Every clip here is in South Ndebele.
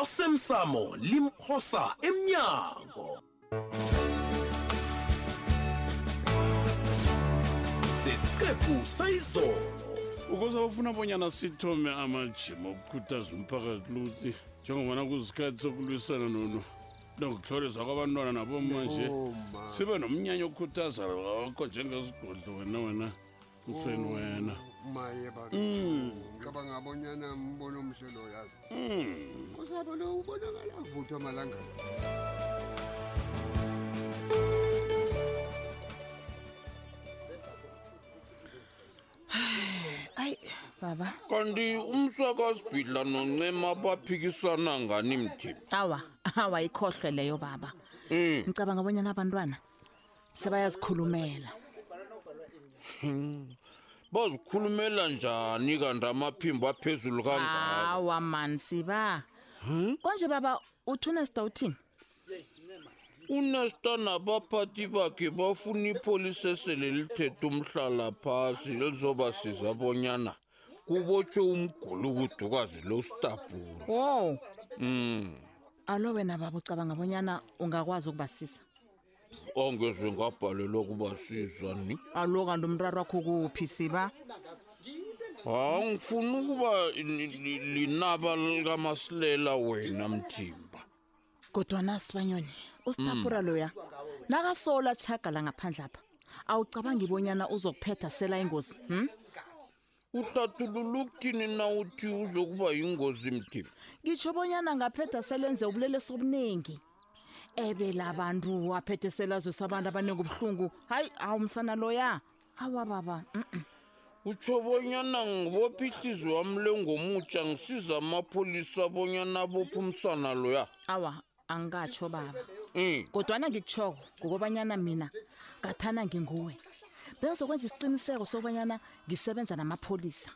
osemsamo limphosa emnyango sesiqephu sayizolo ukuze bafuna abonyana sithome amajima okukhuthaza umphakathi luthi njengobana kuzisikhathi sokulwisana nono nokuhlolisa kwabantwana nabomanje sibe nomnyanya okhuthaza lokho njengesigodlo wena wena mfeni oh, wena maye baba mm. ngicabanga abonyana mbono omhle lo yazi mm. kusabo lo ubonakala avuthwa malanga ayi baba kanti umsakasibhidla noncema baphikisana ngani mthi awa awa ikhohlwe leyo baba mm. ngicabanga abonyana abantwana sebayazikhulumela bazikhulumela njani kanti amaphimbo aphezulu kangaka hawa mani siba Hmm? konje baba uthi unesida uthini unesta nabaphathi bakhe bafuna ipholisa esele lithethe umhlala phasi elizobasiza bonyana kubotshwe umguli ukudukazi lo ustabhula wo um alo wena baba ucabanga bonyana ungakwazi ukubasiza ongeze ngabhalelwa kubasiza ni alo kanti umraro wakho kuphi siba hawu ngifuna ukuba ni- ni- linaba likamasilela wena mthimba kodwana sibanyoni usitapura loya nakasola tshagala ngaphandle apha awucabangi bonyana uzokuphetha sela ingozi hm uhlathulula ukuthini na uthi uzokuba yingozi mthimba ngitsho bonyana ngaphetha selenze ubulelesi obuningi ebele abantu aphethe selazwisa abantu abaningi ubuhlungu hayi awu msana loya awa baba utsho bonyana ngibopha ihliziyo wami lengomutsha ngisiza amapholisa bonyana abopha umsana loya awa angikatsho baba Mm. kodwana ngikutshoko ngokobanyana mina ngathana nginguwe bengizokwenza isiqiniseko sokubanyana ngisebenza namapholisa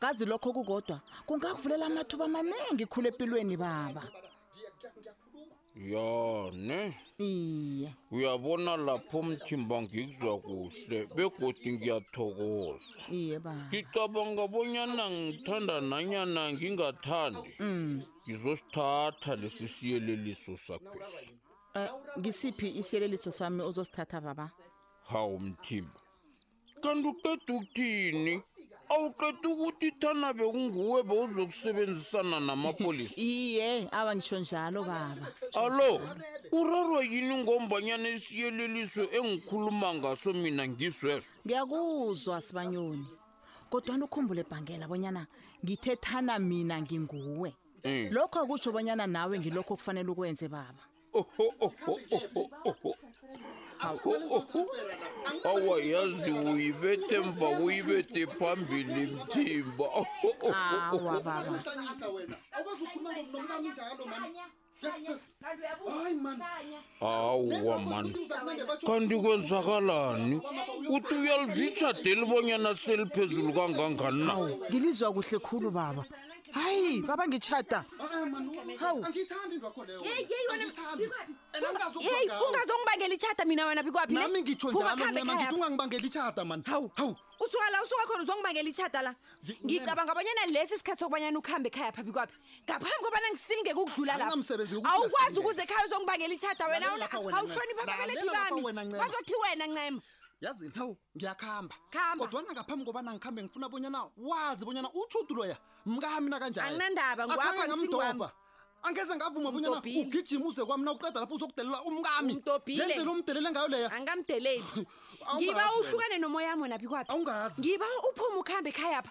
kazi lokho kukodwa kungakuvulela amathuba amaningi khulu empilweni baba ya ne iye uyabona lapho mthimba ngikuzwa kuhle begodi ngiyathokoza iye baba ngicabanga bonyana ngithanda nanyana ngingathandi Mm. ngizosithatha lesi siyeleliso sakhwesi Eh, ngisiphi isiyeleliso sami ozosithatha baba hawu mthimba kanti uqeda ukuthini awuqeda ukuthi thana bekunguwe bewuzokusebenzisana namapholisa iye awa ngisho njalo baba alo urarwa yini ngombanyana isiyeleliso engikhuluma ngaso mina ngisweso ngiyakuzwa sibanyoni kodwana ukhumbule bhangela bonyana ngithethana mina nginguwe Mm. lokho akusho bonyana nawe ngilokho okufanele ukwenze baba Oho, oho, oho, oho. Oho, oho. awa yazi uyibethe mva uyibethe phambili mthimba Oho, oho, oho. awa baba Uhlanyisa wena. Awukwazi ukukhuluma ngomntana njalo mani. awa mani kanti kwenzakalani uthi uyalizitsha deli bonyana seliphezulu kangangani na ngilizwa kuhle khulu baba hayi baba ngitshata heyi ungazongibangela itshata mina wena bikwaphinami ngitsho njalomangithi ungangibangela itshata mani hawu hawu usuka la usuka khona uzongibangela itshata la ngicabanga abanyana lesi sikhathi sokubanyana ukuhambe ekhaya phabi kwaphi ngaphambi kobana ngisinge kukudlula lapho Anginamsebenzi wokuthi awukwazi ngisinge. ukuze ekhaya uzongibangela itshada wena Lalela lapha wena, awuhlonipha Ncema. ababelethi Lalela lapha wena, bami Ncema. bazothi wena ncema yazini Hawu. ngiyakhamba Khamba. kodwana ngaphambi kobana ngikhambe ngifuna bonyana wazi bonyana utshudu loya mkami nakanjani Anginandaba, ngwakho, Akhange ngamdoba angisiwami. angeze ngavuma bonyana Umdobhile. ugijima uze kwami na uqeda lapho uzokudelela umkami Umdobhile. yenzela umdelele ngayo leya angamdeleli Awungazi ngiba wena. uhlukane nomoya wami wena bikwaphi Awungazi. ngiba uphume ukhambe ekhaya pha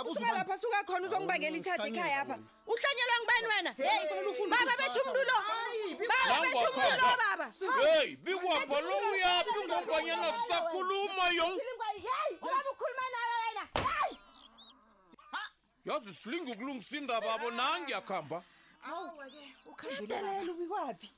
usuka lapha suka khona uzongibangela itshadi ekhaya apha uhlanyelwa ngibani wena baba bethu umntu lo baba bethu umntu lo baba heyi bikwapha lo uyaphi ngombanyana sisakhuluma yo yazi silinga ukulungisa indaba abo nangiyakuhamba udelela ubikwaphi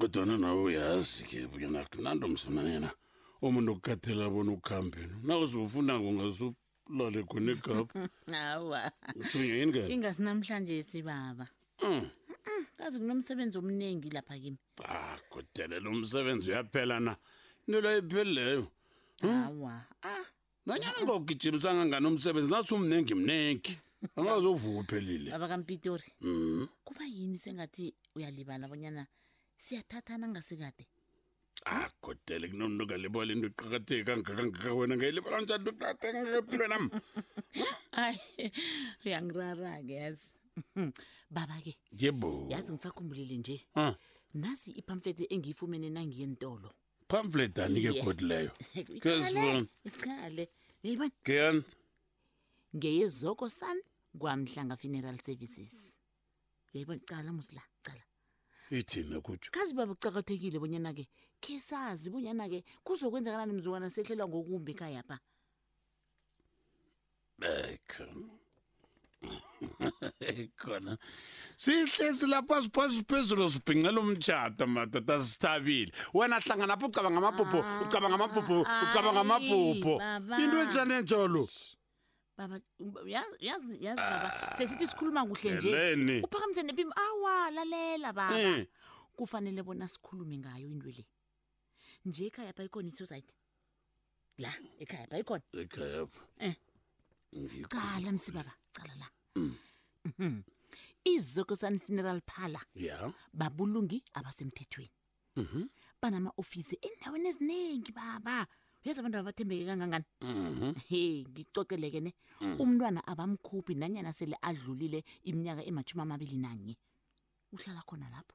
kodwana nawe uyazi-ke bonyana kunanto msimanena umuntu okukathela bona ukuhambe nawuzofuna ngongazulale khona egabha hawa uthunywa yini kani ingasi namhlanje sibaba Mm. Mm, kazi kunomsebenzi omningi lapha kimi ah kudelela umsebenzi uyaphela na into leyo iphelileyo hawa ah nanyana ngawugijimisa ngangani umsebenzi nasumnengi mnengi angazovuka uphelile baba kampitori Mhm. kuba yini sengathi uyalibala abonyana siyathathana ngasikade ah kodele kunomuntu ongalibali into eqakatheke kangakangaka wena ngayilibala njani into eqakatheke kangaka empilweni nam ayi uyangirara-ke yazi baba-ke yebo yazi ngisakhumbulile nje Ah. nasi ipamflete engiyifumene nangiye ntolo pamphlet anike Iye. godi leyo Iqale, Kezibon. iqale ngiyibona keyan ngeyezoko san kwamhlanga funeral services uyayibona cala musi la cala ithina kutsho kazi baba kucakathekile bonyana-ke khe sazi bonyana-ke kuzokwenzakalani mzukwana sehlelwa ngokumbi ekhayapha khona sihlezi lapha siphasi phezulu sibhincela umtshado madoda sithabile wena hlangana pho ucabanga amaphupho ah, ucabanga amaphupho ucabanga amaphupho into enjani njolo baba yazi yazi baba ah, sesithi sikhuluma kuhle nje uphakamise nepimi awa lalela baba eh. kufanele bona sikhulume ngayo into le nje ekhaya pha ikhona isosayithi la ekhaya pha ikhona ekhaya pha um cala msibaba cala la mm. mhm. izokosan funeral parlor ya babulungi abasemthethweni mhm. banama-ofisi endaweni eziningi baba uyazi abantu abathembeke kangangani mhm. he ngicoceleke ne mm. umntwana abamkhuphi nanyana sele adlulile iminyaka emashumi amabili nanye uhlala khona lapho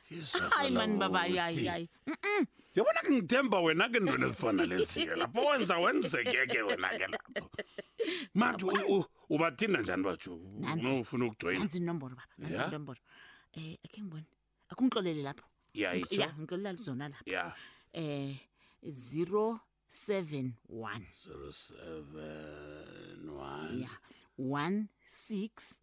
hayi mani baba hayi hayi hayi yabona ke ngithemba wena ke ntweni ezifana leziyo lapho wenza wenzeke ke wena ke lapho manje u- u- ubathinda njani batsho Nansi. ufuna ukujoyina nanzi inomboro baba nanzi Ya. inomboro um akhe ngibone akungitlolele lapho ya ya itsho ngitlolela zona lapho ya um zero seven one zero seven one ya one six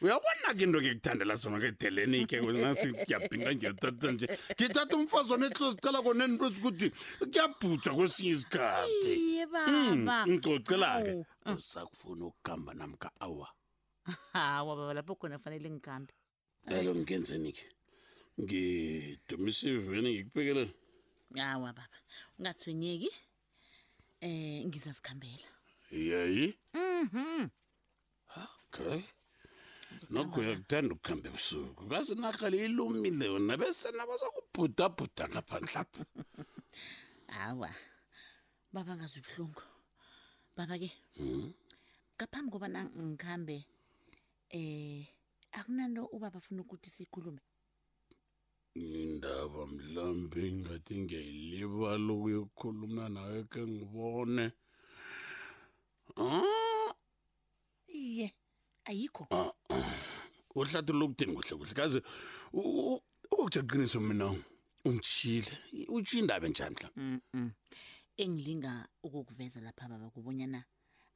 uyabona-ke into ngikuthandela zona kedelenike nasi ngiyabhinca ngiyothatha nje ngithatha umfazi wanetloziqala kona nento ezikuthi kuyabhujwa kwesinye isikhathi iye Hmm, baba ngicocela-ke Awu. usakufuna ukuhamba namka awa hawa baba lapho khona fanele ngihambe lelo ngenzeni-ke ngidumisa iveni ngikuphekelela hawa baba ungathwenyeki um ngizazikhambela yeyi Mhm. okay nokho uyakuthanda ukuhamba ebusuku kazi inarha le ilumile wena bese nabazakubhudabhuda ngapha nhlapha hawa baba ngazwi buhlungu baba ke hmm? ngaphambi kobana ngikhambe um akunanto ubaba afuna ukuthi sikhulume indaba mhlambe ingathi ngiyayilibala ukuyokhuluma nawe ke ngibone ah! iye ayikho ah, ah. uhlathula ukuthini kuhle kuhle kaze ukuthi qiniso mina ungishile utsho indaba enjani mhla engilinga ukukuveza lapha baba kubonyana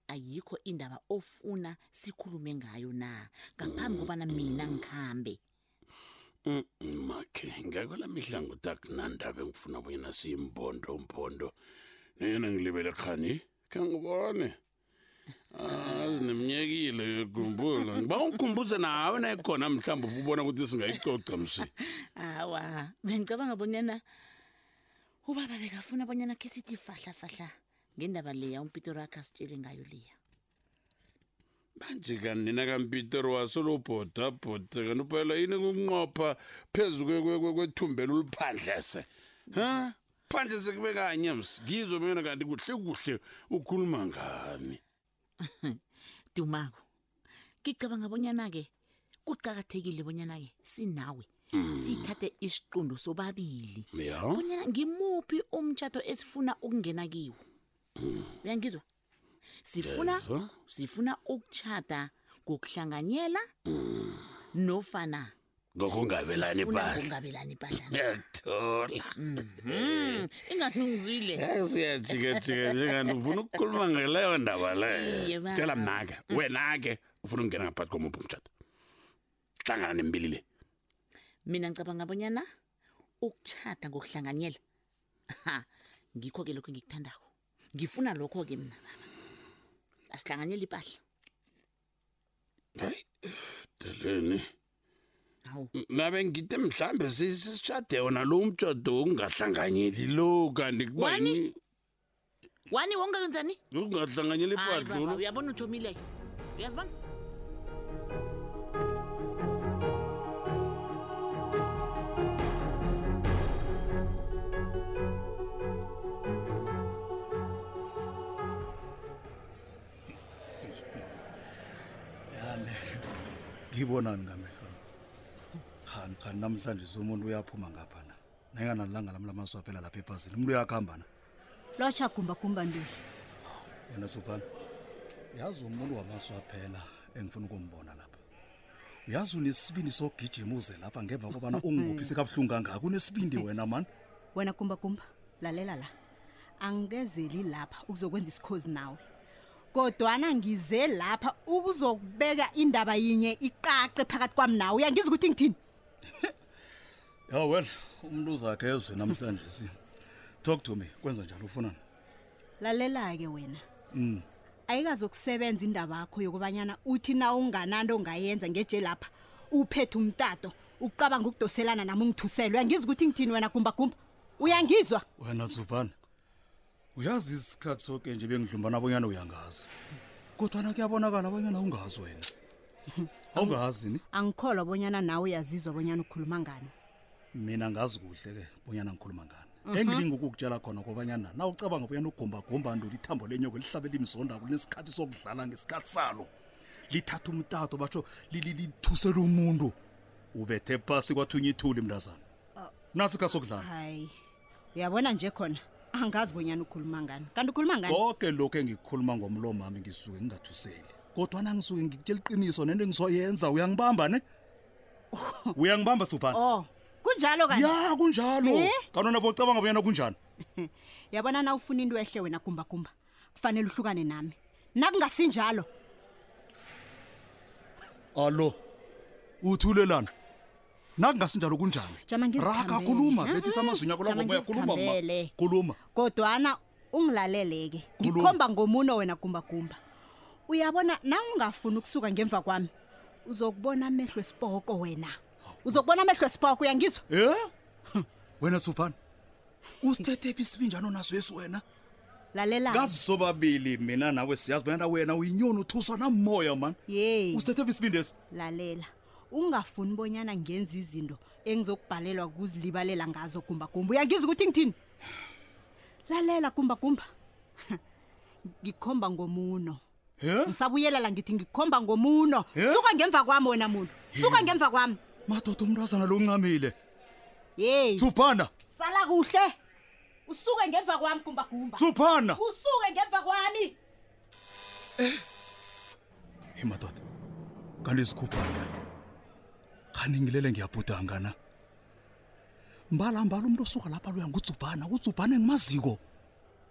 ayikho indaba ofuna sikhulume ngayo na ngaphambi kobana mina ngikhambe makhe ngekho la mihla ngothi akunandaba engifuna bonyana siyimbondo mbondo neyena ngilibele khani khe ngibone azineminyekile ah, yokhumbula ngiba ungikhumbuze nawe nayikhona mhlawumbe ubona ukuthi singayicoca msi hawa bengicabanga bonyana ubaba bekafuna bonyana khe sithi fahlafahla ngendaba leya umpitorakhe asitshele ngayo leya manje kanti nina kampitero wasolobhodabhoda kanti uphela yini kunqopha phezu kwe- kwe- kwe- kwethumbela uliphandlese ha phandle sekube kanye ms ngizwe mina kanti kuhle kuhle ukhuluma ngani dumako ngicabanga bonyana-ke kuqakathekile bonyana-ke sinawe sithathe isiqundo sobabili ya bonyana ngimuphi umtshato esifuna ukungena kiwo uyangizwa sifuna Ngezwa. sifuna ukutshada ngokuhlanganyela nofana ngokungabelani sifuna ipahla ngokungabelani ipahla ngiyakuthola Mm, ingathi ungizwile esiyajikajika njengani ufuna ukukhuluma ngeleyo ndaba Iye, leyo baba. tshela mna-ke wena-ke ufuna ukungena ngaphakathi komuphi umtshato hlangana nembili le mina ngicabanga abonyana ukutshada ngokuhlanganyela ha ngikho-ke lokho engikuthandako ngifuna lokho-ke mna baba asihlanganyela ipahla deleni hawu nabe ngide mhlambe sisitshade wona lo umtshado wokungahlanganyeli lo kanti Wani? kubani wani wawungakenzani yokungahlanganyela Hayi, baba, ipadlulo uyabona uthomileyo uyazibona ngibonani ngamehlo khan khan namhlanje somuntu uyaphuma ngapha na nayenganalilanga lami lamaswaphela lapha ephasini umuntu uyakuhamba na lwatsha gumbagumba nduli wena sophana yazi umuntu wamaswaphela engifuna ukumbona lapha uyazi unesibindi sogijima uze lapha ngemva kobana ungibophise kabuhlungu kangaka unesibindi wena mani wena gumbagumba lalela la angikezeli lapha ukuzokwenza isikhozi nawe kodwana ngize lapha ukuzokubeka indaba yinye iqaqe phakathi kwami nawe uyangizwa ukuthi ngithini ya well umuntu uzakhe ezwe namhlanje si talk to me kwenza njani ufunani lalela-ke wena mm. ayikazokusebenza indaba yakho yokubanyana uthi na ungananto ongayenza ngeje lapha uphethe umtato ucabanga ukudoselana nami ungithuselwe angizi ukuthi ngithini wena gumbagumba uyangizwa wena zubhana uyazi isikhathi soke nje bengidlumbana abonyana uyangazi kodwana kuyabonakala abonyana ungazi wena awungazi ni angikholwa bonyana nawe uyazizwa bonyana ukhuluma ngani mina ngazi kuhle ke bonyana ngikhuluma ngani Mhm. engilinga ukukutshela khona kobanyana na ucabanga bonyana ugombagomba ndula ithambo lenyoko lihlabe limzondako linesikhathi sokudlala ngesikhathi salo lithatha umtato batsho li- li- lithusela umuntu ubethe phasi kwathunya ithuli mntazana nasikhathi sokudlala hayi uyabona nje khona angazi bonyana ukhuluma ngani kanti ukhuluma ngani konke lokhu engikukhuluma ngomlomo wami ngisuke ngingathuseli kodwa nangisuke ngikutshela iqiniso nento engizoyenza uyangibamba ne uyangibamba suphana oh kunjalo kani ya kunjalo Eh? kanona bocabanga bonyana kunjani yabona na ufuna into ehle wena gumbagumba kufanele uhlukane nami nakungasinjalo allo uthulelana nakungasinjalo kunjani Jama ngizikhambele. raga khuluma Mhm. bethisa amazinyo akho Jama labomoya khuluma ma ngizikhambele. khuluma kodwana ungilaleleke Khuluma. ngikhomba ngomuno wena gumbagumba uyabona na ungafuni ukusuka ngemva kwami uzokubona amehlo esipoko wena uzokubona amehlo esipoko uyangizwa e wena suphana usithethephi isivinjano naso yesi wena lalela kazi sobabili mina nawe siyazi bonyana wena uyinyoni uthuswa namoya mani ye usithethephi isivindesi lalela ungafuni bonyana ngenza izinto engizokubhalelwa kuzilibalela ngazo gumba gumba uyangizwa ukuthi ngithini lalela gumba gumba ngikhomba ngomuno ngisabuyelela ngithi ngikhomba ngomuno suka ngemva kwami wena muntu suka ngemva kwami madoda umntazana lo uncamile yeyi tsuphana sala kuhle usuke ngemva kwami gumbagumba tsuphana usuke ngemva kwami eh hey madoda kanti zikhuphana khani ngilele ngiyabhudanga na mbala mbala umuntu osuka lapha luya ngudzubhana udzubhana engimaziko